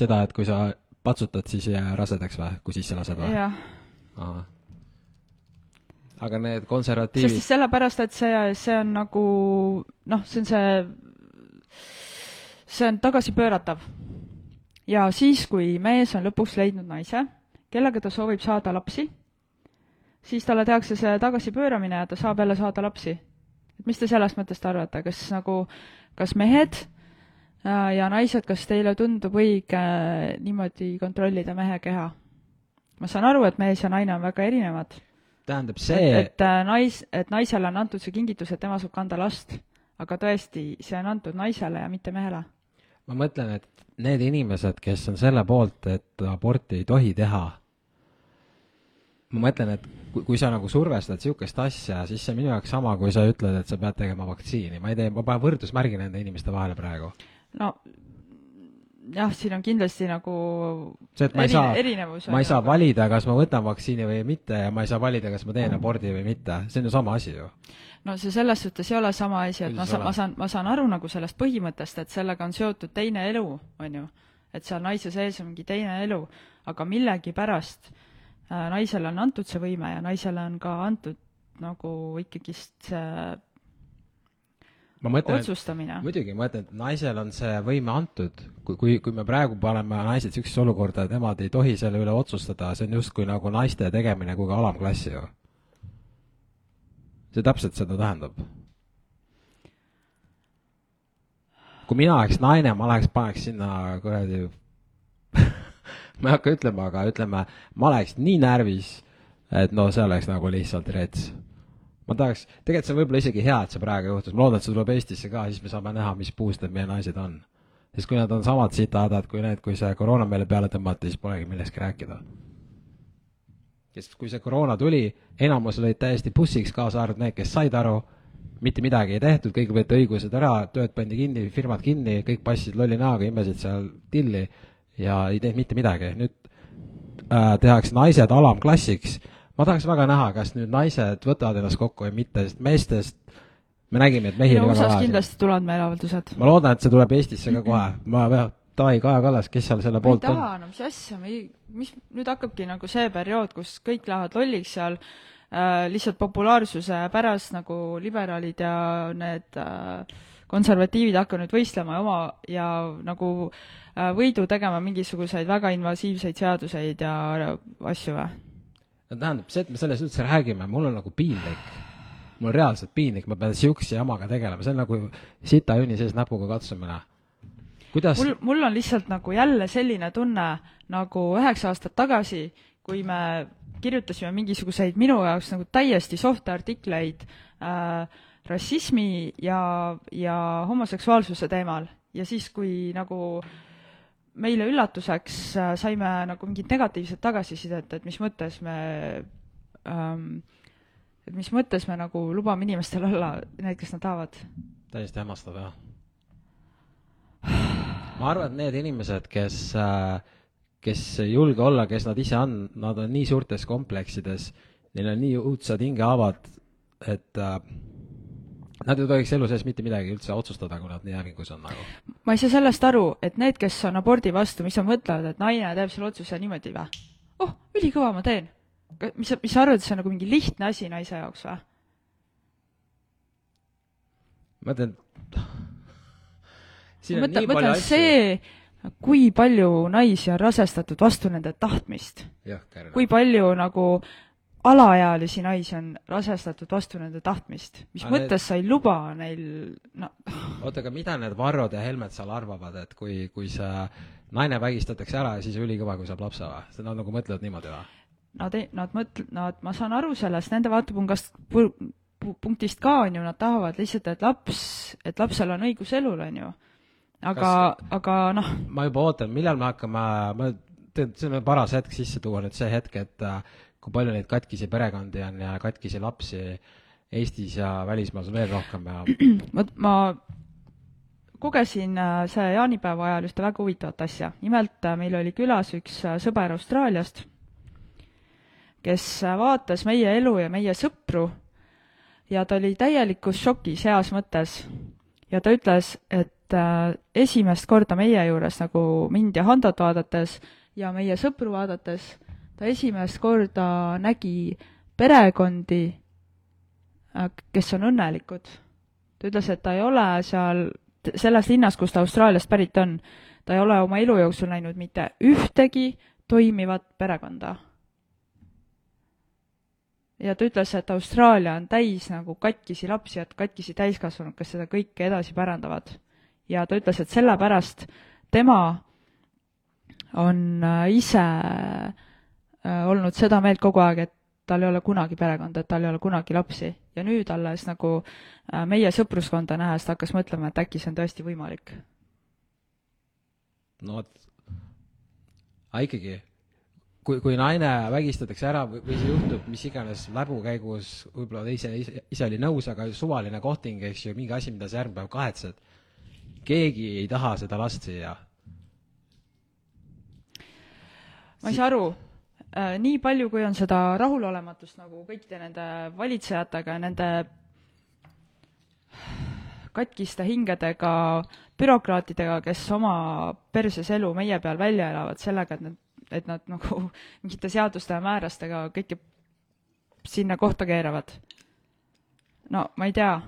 seda, et kui sa patsutad, siis ei jää rasedaks või, kui sisse lased või? aga need sest konservatiivid siis sellepärast, et see, see on nagu noh, see on see, see on tagasipööratav. ja siis, kui mees on lõpuks leidnud naise, kellega ta soovib saada lapsi, siis talle tehakse see tagasipööramine ja ta saab jälle saada lapsi. et mis te sellest mõttest arvate, kas nagu, kas mehed äh, ja naised, kas teile tundub õige niimoodi kontrollida mehe keha? ma saan aru, et mees ja naine on väga erinevad tähendab et, see, et äh, nais, et naisele on antud see kingitus, et tema saab kanda last, aga tõesti, see on antud naisele ja mitte mehele. ma mõtlen, et need inimesed, kes on selle poolt, et aborti ei tohi teha, ma mõtlen, et kui, kui sa nagu survestad niisugust asja, siis see on minu jaoks sama, kui sa ütled, et sa pead tegema vaktsiini, ma ei tee, ma panen võrdusmärgi nende inimeste vahele praegu. No jah, siin on kindlasti nagu see, et ma ei saa, ma ei saa valida, kas ma võtan vaktsiini või mitte ja ma ei saa valida, kas ma teen abordi või mitte, see on ju sama asi ju. no see selles suhtes ei ole sama asi, et ma Kuidas saan, ma saan, ma saan aru nagu sellest põhimõttest, et sellega on seotud teine elu, on ju. et seal naise sees on mingi teine elu, aga millegipärast äh, naisele on antud see võime ja naisele on ka antud nagu ikkagist see ma mõtlen, otsustamine. muidugi, ma ütlen, et naisel on see võime antud, kui, kui, kui me praegu paneme naised niisugusesse olukorda, et nemad ei tohi selle üle otsustada, see on justkui nagu naiste tegemine kuhugi alamklassi ju. see täpselt seda tähendab. kui mina oleks naine, ma läheks, paneks sinna kuradi ma ei hakka ütlema, aga ütleme, ma oleks nii närvis, et no see oleks nagu lihtsalt rets ma tahaks, tegelikult see on võib-olla isegi hea, et see praegu juhtus, ma loodan, et see tuleb Eestisse ka, siis me saame näha, mis puust need meie naised on. sest kui nad on samad sitahädad kui need, kui see koroona meile peale tõmmati, siis polegi millestki rääkida. sest kui see koroona tuli, enamus olid täiesti bussiks, kaasa arvatud need, kes said aru, mitte midagi ei tehtud, kõik võeti õigused ära, tööd pandi kinni, firmad kinni, kõik passid lolli näoga, imesid seal tilli ja ei teinud mitte midagi. nüüd äh, tehakse naised alamklassiks ma tahaks väga näha, kas nüüd naised võtavad ennast kokku või mitte, sest meestest me nägime, et mehi no oli väga vähe. kindlasti tulevad meeleavaldused. ma loodan, et see tuleb Eestisse ka kohe, ma, davai, Kaja Kallas, kes seal selle ma ei poolt on? taha, no mis asja, ma ei, mis, nüüd hakkabki nagu see periood, kus kõik lähevad lolliks seal äh, lihtsalt populaarsuse pärast nagu liberaalid ja need äh, konservatiivid hakkavad nüüd võistlema ja oma ja nagu äh, võidu tegema mingisuguseid väga invasiivseid seaduseid ja asju või? No tähendab, see, et me sellest üldse räägime, mul on nagu piinlik. mul on reaalselt piinlik, ma pean siukse jamaga tegelema, see on nagu sita junni sees näpuga katsumine. kuidas mul, mul on lihtsalt nagu jälle selline tunne nagu üheksa aastat tagasi, kui me kirjutasime mingisuguseid minu jaoks nagu täiesti soft'e artikleid äh, rassismi ja, ja homoseksuaalsuse teemal ja siis, kui nagu meile üllatuseks äh, saime nagu mingit negatiivset tagasisidet, et mis mõttes me ähm, et mis mõttes me nagu lubame inimestel olla need, kes nad tahavad. täiesti hämmastav, jah. ma arvan, et need inimesed, kes, kes ei julge olla, kes nad ise on, nad on nii suurtes kompleksides, neil on nii õudsad hingehaavad, et äh, nad ei tohiks elu sees mitte midagi üldse otsustada, kui nad nii hävingus on nagu. ma ei saa sellest aru, et need, kes on abordi vastu, mis nad mõtlevad, et naine teeb selle otsuse niimoodi või? oh, ülikõva, ma teen. mis sa, mis sa arvad, see on nagu mingi lihtne asi naise jaoks või? ma ütlen, siin on mõtlen, nii palju mõtlen see, kui palju naisi on rasestatud vastu nende tahtmist. kui palju nagu alaealisi naisi on rasestatud vastu nende tahtmist. mis Aga need- mõttes sa ei luba neil, no oota, aga mida need Varrod ja Helmed seal arvavad, et kui, kui see naine vägistatakse ära ja siis ülikõva, kui saab lapse või? Nad nagu mõtlevad niimoodi või? nad ei, nad mõtle-, nad, ma saan aru sellest nende vaatepunktist, punktist ka on ju, nad tahavad lihtsalt, et laps, et lapsel on õigus elule, on ju. aga, aga noh, ma juba ootan, millal me hakkame, ma see on paras hetk sisse tuua nüüd see hetk, et äh, kui palju neid katkisi perekondi on ja katkisi lapsi Eestis ja välismaal on veel rohkem ja ma, ma kogesin äh, see jaanipäeva ajal ühte väga huvitavat asja. nimelt äh, meil oli külas üks äh, sõber Austraaliast, kes vaatas meie elu ja meie sõpru ja ta oli täielikus šokis heas mõttes. ja ta ütles, et esimest korda meie juures nagu mind ja Handot vaadates ja meie sõpru vaadates, ta esimest korda nägi perekondi, äh, kes on õnnelikud. ta ütles, et ta ei ole seal selles linnas, kus ta Austraaliast pärit on, ta ei ole oma elu jooksul näinud mitte ühtegi toimivat perekonda. ja ta ütles, et Austraalia on täis nagu katkisi lapsi, et katkisi täiskasvanud, kes seda kõike edasi pärandavad. ja ta ütles, et sellepärast tema on äh, ise äh, olnud seda meelt kogu aeg, et tal ei ole kunagi perekonda, et tal ei ole kunagi lapsi. ja nüüd alles nagu äh, meie sõpruskonda nähes ta hakkas mõtlema, et äkki see on tõesti võimalik. no vot, aga ikkagi, kui, kui naine vägistatakse ära või, või see juhtub mis iganes läbu käigus, võib-olla ta ise, ise, ise oli nõus, aga suvaline kohting, eks ju, mingi asi, mida sa järgmine päev kahetsed. keegi ei taha seda last siia. ma ei saa aru äh,, nii palju, kui on seda rahulolematust nagu kõikide nende valitsejatega ja nende katkiste hingedega bürokraatidega, kes oma perses elu meie peal välja elavad sellega, et nad, et nad nagu mingite seaduste ja määrastega kõike sinna kohta keeravad. no ma ei tea.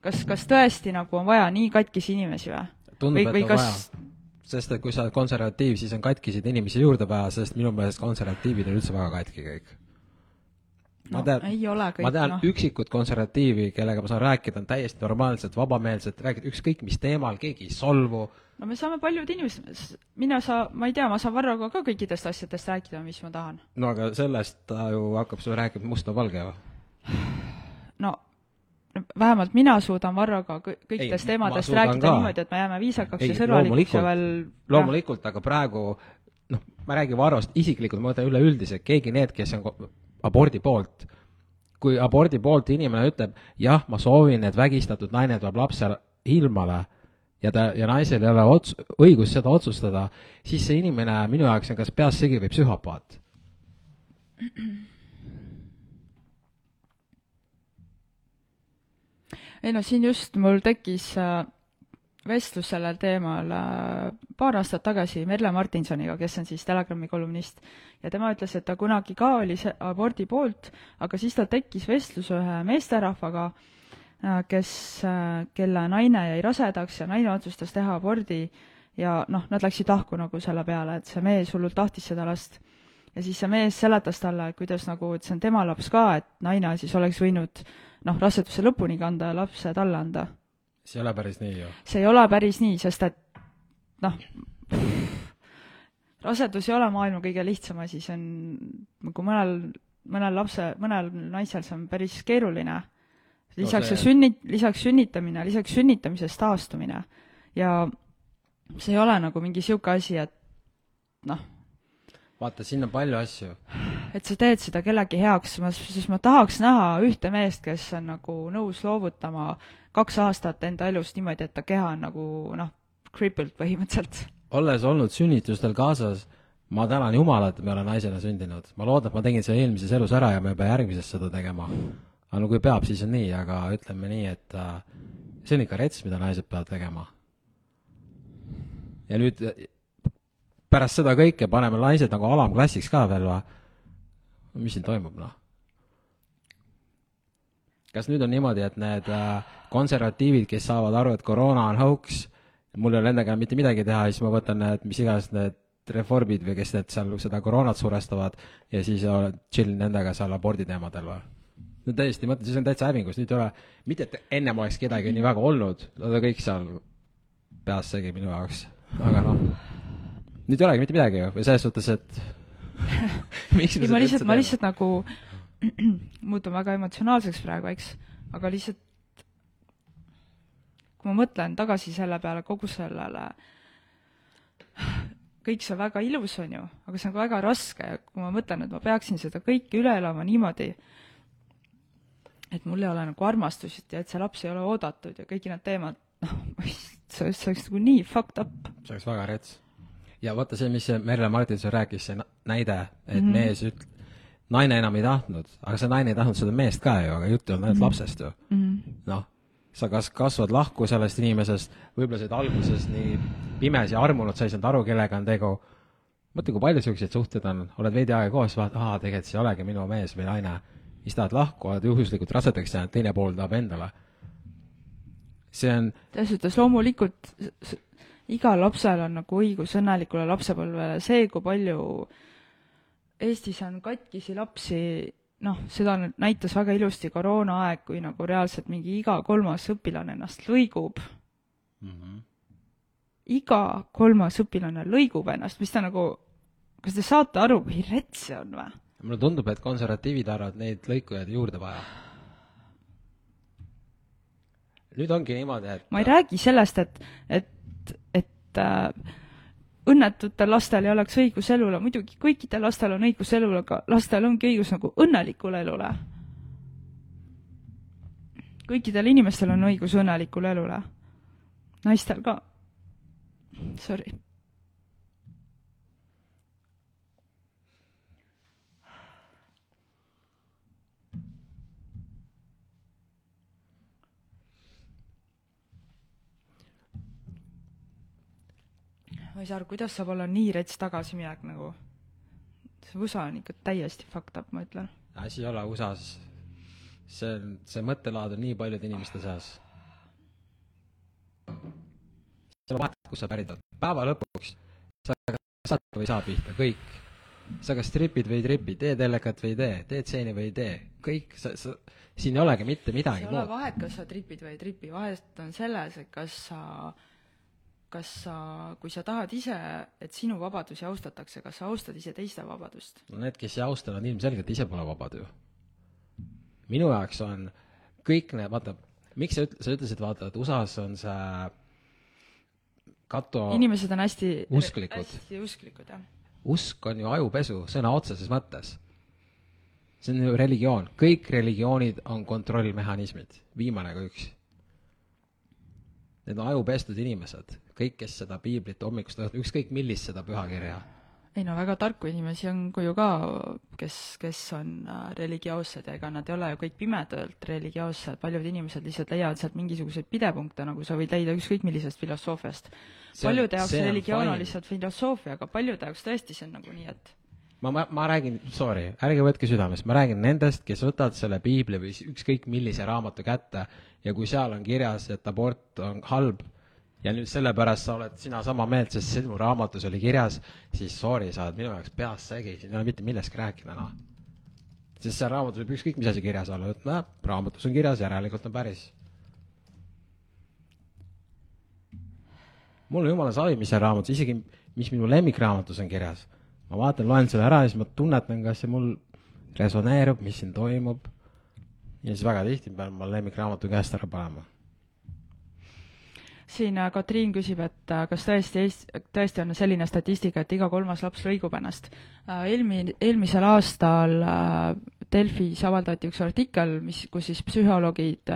kas, kas tõesti nagu on vaja nii katkisi inimesi või? või, või kas vaja sest et kui sa oled konservatiiv, siis on katkiseid inimesi juurde vaja, sest minu meelest konservatiivid on üldse väga katki kõik. ma no, tean, ei ole kõik, ma tean noh. üksikut konservatiivi, kellega ma saan rääkida, on täiesti normaalsed, vabameelsed, räägid ükskõik mis teemal, keegi ei solvu. no me saame paljud inimesed, mina saa-, ma ei tea, ma saan Varroga ka kõikidest asjadest rääkida, mis ma tahan. no aga sellest ta ju hakkab sulle rääkima mustvalge või? no vähemalt mina suudan Varroga kõikidest ma teemadest rääkida ka. niimoodi, et me jääme viisakaks Ei, ja sõbralikuks ja veel loomulikult, aga praegu noh, ma räägin Varrost isiklikult, ma võtan üleüldiselt, keegi need, kes on abordi poolt, kui abordi poolt inimene ütleb, jah, ma soovin, et vägistatud naine tuleb lapse ilmale ja ta, ja naisel ei ole ots-, õigust seda otsustada, siis see inimene minu jaoks on kas peast segi või psühhopaat. Ei no siin just mul tekkis äh, vestlus sellel teemal äh, paar aastat tagasi Merle Martinsoniga, kes on siis Telegrami kolumnist, ja tema ütles, et ta kunagi ka oli see abordi poolt, aga siis tal tekkis vestlus ühe meesterahvaga, äh, kes, kelle naine jäi rasedaks ja naine otsustas teha abordi ja noh, nad läksid lahku nagu selle peale, et see mees hullult tahtis seda last. Ja siis see mees seletas talle, kuidas nagu, et see on tema laps ka, et naine siis oleks võinud noh, raseduse lõpuni kanda ja lapse talle anda. see ei ole päris nii ju. see ei ole päris nii, sest et noh, rasedus ei ole maailma kõige lihtsam asi, see on nagu mõnel, mõnel lapse, mõnel naisel see on päris keeruline. lisaks see- see sünni-, lisaks sünnitamine, lisaks sünnitamisest taastumine ja see ei ole nagu mingi niisugune asi, et noh, vaata, siin on palju asju. et sa teed seda kellegi heaks, ma, siis ma tahaks näha ühte meest, kes on nagu nõus loovutama kaks aastat enda elust niimoodi, et ta keha on nagu noh, crippled põhimõtteliselt. olles olnud sünnitustel kaasas, ma tänan Jumalat, et ma olen naisena sündinud. ma loodan, et ma tegin selle eelmises elus ära ja ma ei pea järgmises seda tegema. aga no kui peab, siis on nii, aga ütleme nii, et äh, see on ikka rets, mida naised peavad tegema. ja nüüd pärast seda kõike paneme naised nagu alamklassiks ka veel või? mis siin toimub, noh? kas nüüd on niimoodi, et need äh, konservatiivid, kes saavad aru, et koroona on hoogs, mul ei ole nendega mitte midagi teha, siis ma võtan need, mis iganes need reformid või kes need seal seda koroonat surestavad ja siis chill nendega seal abordi teemadel või? no täiesti mõtlen, siis on täitsa hävingus, nüüd ei ole, mitte et ennem oleks kedagi nii väga olnud, nad on kõik seal peas segi minu jaoks, aga noh, nüüd ei olegi mitte midagi ju, või selles suhtes, et miks ei, ma lihtsalt, ma lihtsalt nagu muutun väga emotsionaalseks praegu, eks, aga lihtsalt kui ma mõtlen tagasi selle peale, kogu sellele, kõik see on väga ilus, on ju, aga see on ka väga raske ja kui ma mõtlen, et ma peaksin seda kõike üle elama niimoodi, et mul ei ole nagu armastust ja et see laps ei ole oodatud ja kõik need teemad, noh, see oleks nagu nii fucked up. see oleks väga rets. Ja vaata see, mis see Merle Martinson rääkis, see näide, et mm. -hmm. mees üt-, naine enam ei tahtnud, aga see naine ei tahtnud seda meest ka ju, aga jutt ei olnud ainult Mhm. lapsest ju. mm. -hmm. noh, sa kas kasvad lahku sellest inimesest, võib-olla sa oled alguses nii pimesi armunud, sa ei saanud aru, kellega on tegu. mõtle, kui palju siukseid suhteid on, oled veidi aega koos, vaatad, aa, tegelikult see ei olegi minu mees või naine. siis tahad lahku, oled juhuslikult rasedaks jäänud, teine pool tahab endale. see on selles suhtes loomulikult igal lapsel on nagu õigus õnnelikule lapsepõlvele, see, kui palju Eestis on katkisi lapsi, noh, seda näitas väga ilusti koroonaaeg, kui nagu reaalselt mingi iga kolmas õpilane ennast lõigub mm. -hmm. iga kolmas õpilane lõigub ennast, mis ta nagu, kas te saate aru, kui rets see on või? mulle tundub, et konservatiivid arvavad neid lõikujaid juurde vaja. nüüd ongi niimoodi, et ma ei räägi sellest, et, et, et äh, õnnetutel lastel ei oleks õigus elule, muidugi kõikidel lastel on õigus elule, aga lastel ongi õigus nagu õnnelikule elule. kõikidel inimestel on õigus õnnelikule elule. naistel ka. Sorry ma ei saa aru, kuidas saab olla nii rets tagasiminek nagu, see USA on ikka täiesti fucked up, ma ütlen. asi ei ole USA-s, see on, see mõttelaad on nii paljude inimeste seas. on vahet, kust sa pärit oled, päeva lõpuks sa saad või ei saa pihta, kõik. sa kas tripid või ei tripi, teed telekat või ei tee, teed stseeni või ei tee, kõik, sa, sa, siin ei olegi mitte midagi muud. ei ole vahet, kas sa tripid või ei tripi, vahet on selles, et kas sa kas sa, kui sa tahad ise, et sinu vabadusi austatakse, kas sa austad ise teiste vabadust? no need, kes ei austa, nad ilmselgelt ise pole vabad ju. minu jaoks on kõik need, vaata, miks sa üt-, sa ütlesid, vaata, et USA-s on see kato inimesed on hästi usklikud. hästi usklikud, jah. usk on ju ajupesu sõna otseses mõttes. see on ju religioon, kõik religioonid on kontrollmehhanismid, viimane kui üks need on ajupestud inimesed, kõik, kes seda piiblit hommikust ükskõik millist seda pühakirja. ei no väga tarku inimesi on ju ka, kes, kes on äh, religioossed ja ega nad ei ole ju kõik pimedalt religioossed, paljud inimesed lihtsalt leiavad sealt mingisuguseid pidepunkte, nagu sa võid leida ükskõik millisest filosoofiast. paljude jaoks religioon on lihtsalt filosoofia, aga paljude jaoks tõesti see on nagu nii, et ma, ma, ma räägin, sorry, ärge võtke südamest, ma räägin nendest, kes võtavad selle piibli või ükskõik millise raamatu kätte ja kui seal on kirjas, et abort on halb ja nüüd sellepärast sa oled sina sama meelt, sest sinu raamatus oli kirjas, siis sorry, sa oled minu jaoks peast segi, siin ei ole mitte millestki rääkida, noh. sest seal raamatus võib ükskõik mis asi kirjas olla, et noh, raamatus on kirjas, järelikult on päris. mul on jumala savi, mis seal raamatus, isegi mis minu lemmikraamatus on kirjas. Ma vaatan, loen selle ära ja siis ma tunnetan, kas see mul resoneerub, mis siin toimub ja siis väga tihti pean ma lemmikraamatu käest ära panema. siin äh, Katriin küsib, et äh, kas tõesti Eest-, tõesti on selline statistika, et iga kolmas laps lõigub ennast. Äh, eelmi-, eelmisel aastal Delfis avaldati üks artikkel, mis, kus siis psühholoogid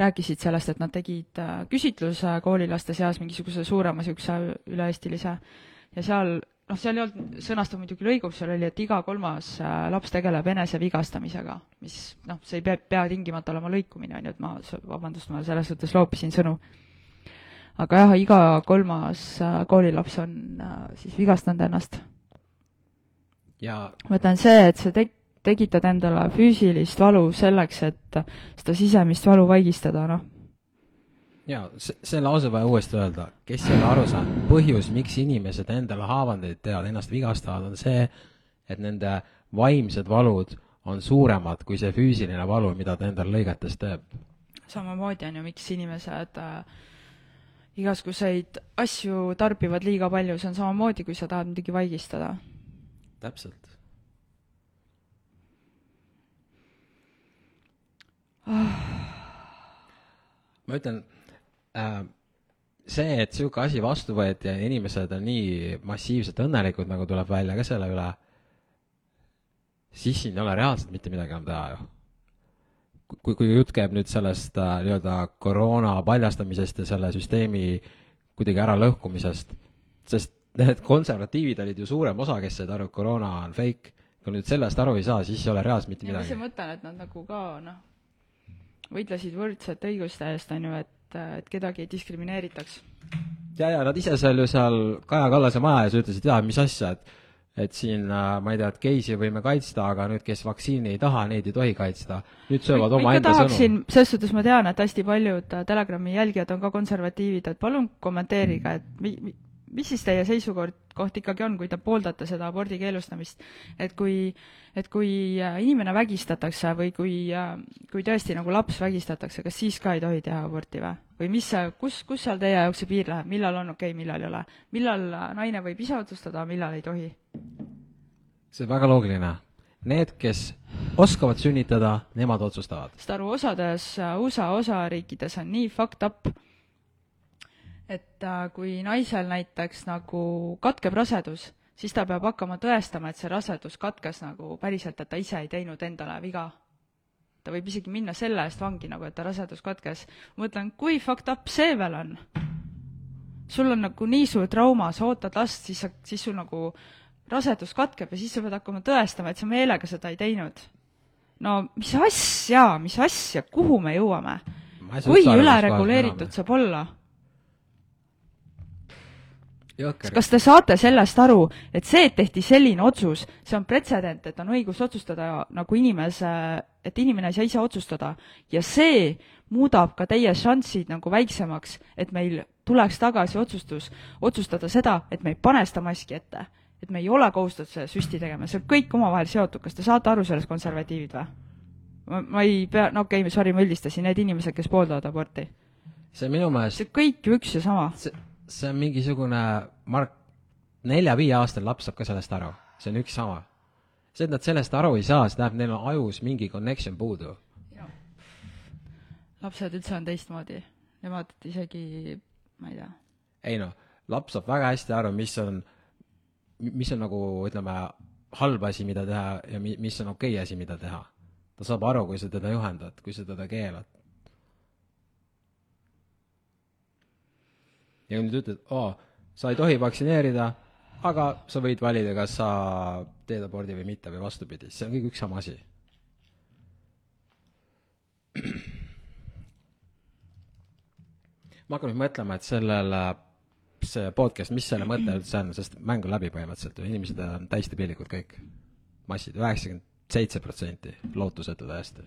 rääkisid sellest, et nad tegid küsitluse koolilaste seas mingisuguse suurema niisuguse üle-eestilise ja seal noh, seal ei olnud sõnastatud muidugi lõigub, seal oli, et iga kolmas äh, laps tegeleb enesevigastamisega, mis noh, see ei pea, pea tingimata olema lõikumine, on ju, et ma, vabandust, ma selles suhtes loopisin sõnu. aga jah, iga kolmas äh, koolilaps on äh, siis vigastanud ennast. ja ma ütlen see, et sa teg-, tekitad endale füüsilist valu selleks, et seda sisemist valu vaigistada, noh jaa, see, see lause vaja uuesti öelda, kes ei ole aru saanud, põhjus, miks inimesed endale haavandeid teevad, ennast vigastavad, on see, et nende vaimsed valud on suuremad kui see füüsiline valu, mida ta endale lõigates teeb. samamoodi on ju, miks inimesed äh, igasuguseid asju tarbivad liiga palju, see on samamoodi, kui sa tahad midagi vaigistada. täpselt ah.. ma ütlen see, et niisugune asi vastu võeti ja inimesed on nii massiivselt õnnelikud, nagu tuleb välja ka selle üle, siis siin ei ole reaalselt mitte midagi enam teha ju. kui, kui jutt käib nüüd sellest äh, nii-öelda koroona paljastamisest ja selle süsteemi kuidagi äralõhkumisest, sest need konservatiivid olid ju suurem osa, kes said aru, et koroona on fake, kui nüüd sellest aru ei saa, siis ei ole reaalselt mitte midagi. ma ise mõtlen, et nad nagu ka noh, võitlesid võrdsete õiguste eest, on ju, et, et kedagi ei diskrimineeritaks. ja, ja nad ise seal ju seal Kaja Kallase maja ees ütlesid, jaa, mis asja, et et siin, ma ei tea, et geisi võime kaitsta, aga nüüd, kes vaktsiini ei taha, neid ei tohi kaitsta. nüüd söövad omaenda sõnu. selles suhtes ma tean, et hästi paljud Telegrami jälgijad on ka konservatiivid, et palun kommenteerige, et mi-, mi-, mis siis teie seisukoht koht ikkagi on, kui te pooldate seda abordi keelustamist, et kui, et kui äh, inimene vägistatakse või kui, äh, kui tõesti nagu laps vägistatakse, kas siis ka ei tohi teha aborti või? või mis see, kus, kus seal teie jaoks see piir läheb, millal on okei okay,, millal ei ole? millal äh, naine võib ise otsustada, millal ei tohi? see on väga loogiline. Need, kes oskavad sünnitada, nemad otsustavad. sest aru, osades USA osariikides on nii fucked up, et äh, kui naisel näiteks nagu katkeb rasedus, siis ta peab hakkama tõestama, et see rasedus katkes nagu päriselt, et ta ise ei teinud endale viga. ta võib isegi minna selle eest vangi nagu, et ta rasedus katkes. mõtlen, kui fucked up see veel on? sul on nagu nii suur trauma, sa ootad last, siis sa, siis sul nagu rasedus katkeb ja siis sa pead hakkama tõestama, et sa meelega seda ei teinud. no mis asja, mis asja, kuhu me jõuame? kui ülereguleeritud saab olla? Kas te saate sellest aru, et see, et tehti selline otsus, see on pretsedent, et on õigus otsustada nagu inimese, et inimene ei saa ise otsustada ja see muudab ka teie šanssid nagu väiksemaks, et meil tuleks tagasi otsustus, otsustada seda, et me ei pane seda maski ette. et me ei ole kohustatud seda süsti tegema, see on kõik omavahel seotud, kas te saate aru sellest, konservatiivid või? ma, ma ei pea, no okei okay,, sorry, ma üldistasin, need inimesed, kes pooldavad aborti. see minu meelest see kõik ju üks ja sama. see see on mingisugune, Mark, nelja-viieaastane laps saab ka sellest aru, see on üks sama. see, et nad sellest aru ei saa, see tähendab, neil on ajus mingi connection puudu. lapsed üldse on teistmoodi, nemad isegi, ma ei tea. ei noh, laps saab väga hästi aru, mis on, mis on nagu ütleme, halb asi, mida teha ja mi-, mis on okei okay asi, mida teha. ta saab aru, kui sa teda juhendad, kui sa teda keelad ja nüüd ütled, aa, sa ei tohi vaktsineerida, aga sa võid valida, kas sa teed abordi või mitte või vastupidi, see on kõik üks sama asi. ma hakkan nüüd mõtlema, et sellel, see podcast, mis selle mõte üldse on, sest mäng on läbi põhimõtteliselt ju, inimesed on täiesti pillikud kõik. massid, üheksakümmend seitse protsenti, lootusetu täiesti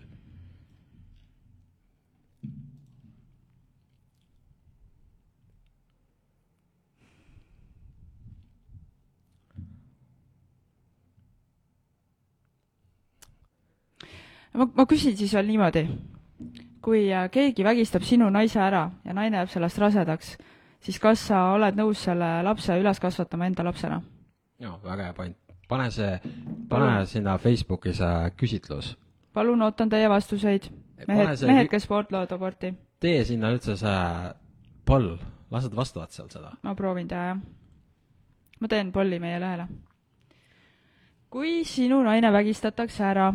ma, ma küsin siis veel niimoodi. kui äh, keegi vägistab sinu naise ära ja naine jääb sellest rasedaks, siis kas sa oled nõus selle lapse üles kasvatama enda lapsena? jaa, väga hea point. pane see, pane sinna Facebooki see küsitlus. palun, ootan teie vastuseid. mehed, mehed, kes pooldavad aborti. tee sinna üldse see poll, las nad vastavad seal seda. ma proovin teha, jah. ma teen polli meie lehele. kui sinu naine vägistatakse ära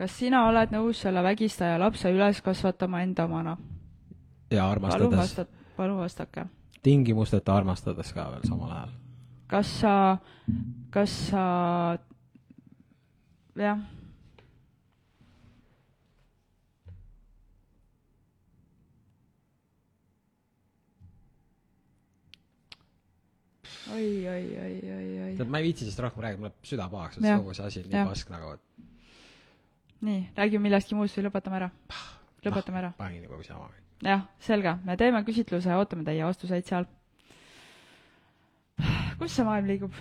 kas sina oled nõus selle vägistaja lapse üles kasvatama enda omana? ja armastades. palun vasta-, palun vastake. tingimusteta armastades ka veel samal ajal. kas sa, kas sa, jah oi, oi, oi, oi, oi. tead, ma ei viitsi sellest rohkem rääkida, mul läheb süda pahaks, sest kogu see asi on nii pask nagu, et nii, räägime millestki muust või lõpetame ära? lõpetame ära. panin juba sama. jah, selge, me teeme küsitluse, ootame teie vastuseid seal. kus see maailm liigub?